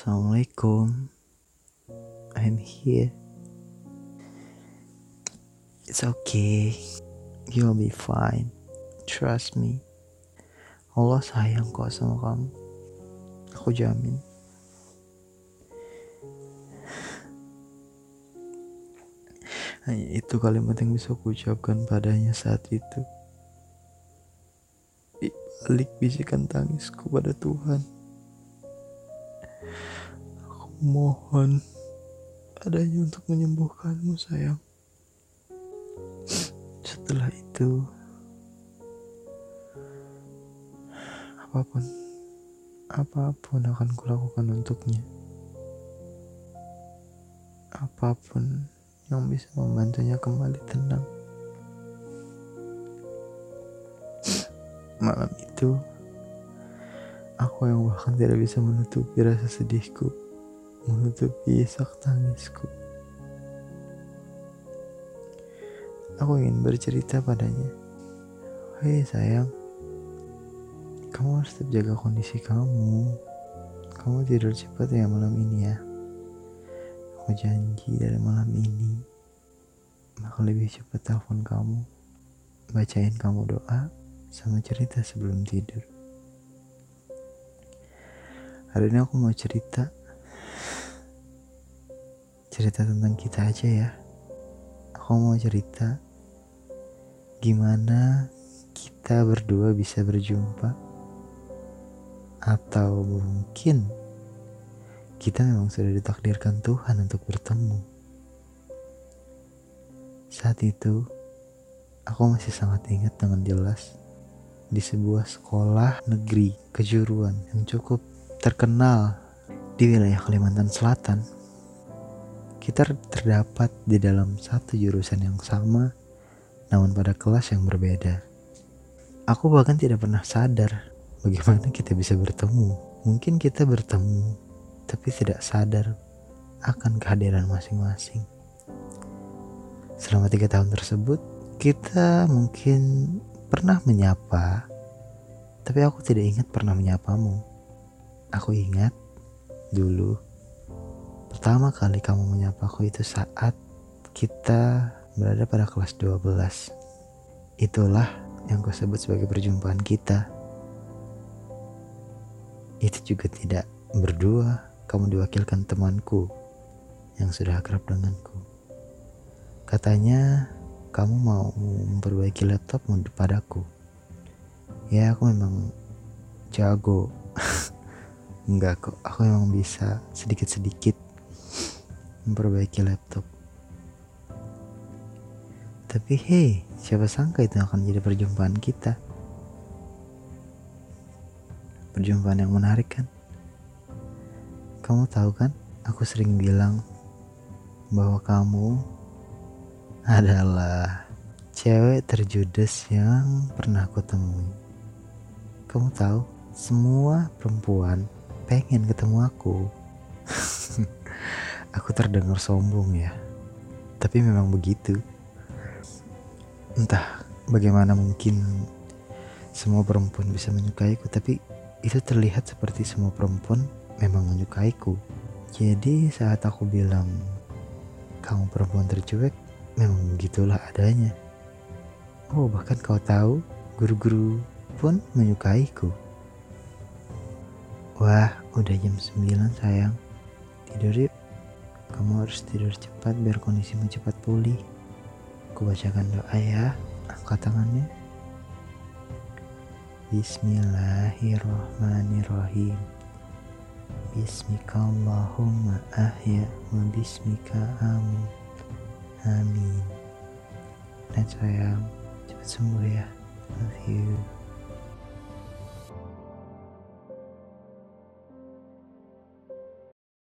Assalamualaikum. I'm here. It's okay. You'll be fine. Trust me. Allah sayang kok sama kamu. Aku jamin. Hanya itu kalimat yang bisa aku ucapkan padanya saat itu. Di balik bisikan tangisku pada Tuhan. Mohon adanya untuk menyembuhkanmu sayang. Setelah itu, apa pun, apa pun akan kulakukan untuknya. Apa pun yang bisa membantunya kembali tenang. Malam itu, aku yang bahkan tidak bisa menutupi rasa sedihku, menutupi isak tangisku. Aku ingin bercerita padanya. Hei sayang, kamu harus tetap jaga kondisi kamu. Kamu tidur cepat ya malam ini ya. Aku janji dari malam ini bakal lebih cepat telepon kamu, bacain kamu doa, sama cerita sebelum tidur. Hari ini aku mau cerita cerita tentang kita aja ya. Aku mau cerita gimana kita berdua bisa berjumpa atau mungkin kita memang sudah ditakdirkan Tuhan untuk bertemu. Saat itu, aku masih sangat ingat dengan jelas di sebuah sekolah negeri kejuruan yang cukup terkenal di wilayah Kalimantan Selatan. Kita terdapat di dalam satu jurusan yang sama namun pada kelas yang berbeda. Aku bahkan tidak pernah sadar bagaimana kita bisa bertemu. Mungkin kita bertemu, tapi tidak sadar akan kehadiran masing-masing. Selama tiga tahun tersebut, kita mungkin pernah menyapa, tapi aku tidak ingat pernah menyapamu. Aku ingat dulu pertama kali kamu menyapaku itu saat kita berada pada kelas 12. Itulah yang kau sebut sebagai perjumpaan kita. Itu juga tidak berdua, kamu diwakilkan temanku yang sudah akrab denganku. Katanya kamu mau memperbaiki laptopmu padaku. Ya aku memang jago. Enggak kok, aku memang bisa sedikit-sedikit memperbaiki laptop. Tapi hei, siapa sangka itu akan jadi perjumpaan kita. Perjumpaan yang menarik kan? Kamu tahu kan, aku sering bilang bahwa kamu adalah cewek terjudes yang pernah aku temui. Kamu tahu, semua perempuan pengen ketemu aku. Aku terdengar sombong ya. Tapi memang begitu. Entah bagaimana mungkin semua perempuan bisa menyukaiku tapi itu terlihat seperti semua perempuan memang menyukaiku. Jadi saat aku bilang kamu perempuan tercuek memang begitulah adanya. Oh bahkan kau tahu guru-guru pun menyukaiku. Wah udah jam 9 sayang. Tidur yuk kamu harus tidur cepat biar kondisimu cepat pulih Aku bacakan doa ya. Angkat tangannya. Bismillahirrahmanirrahim. Bismika Allahumma ahya wa bismika amu. Amin. Dan sayang, cepat sembuh ya. Love you.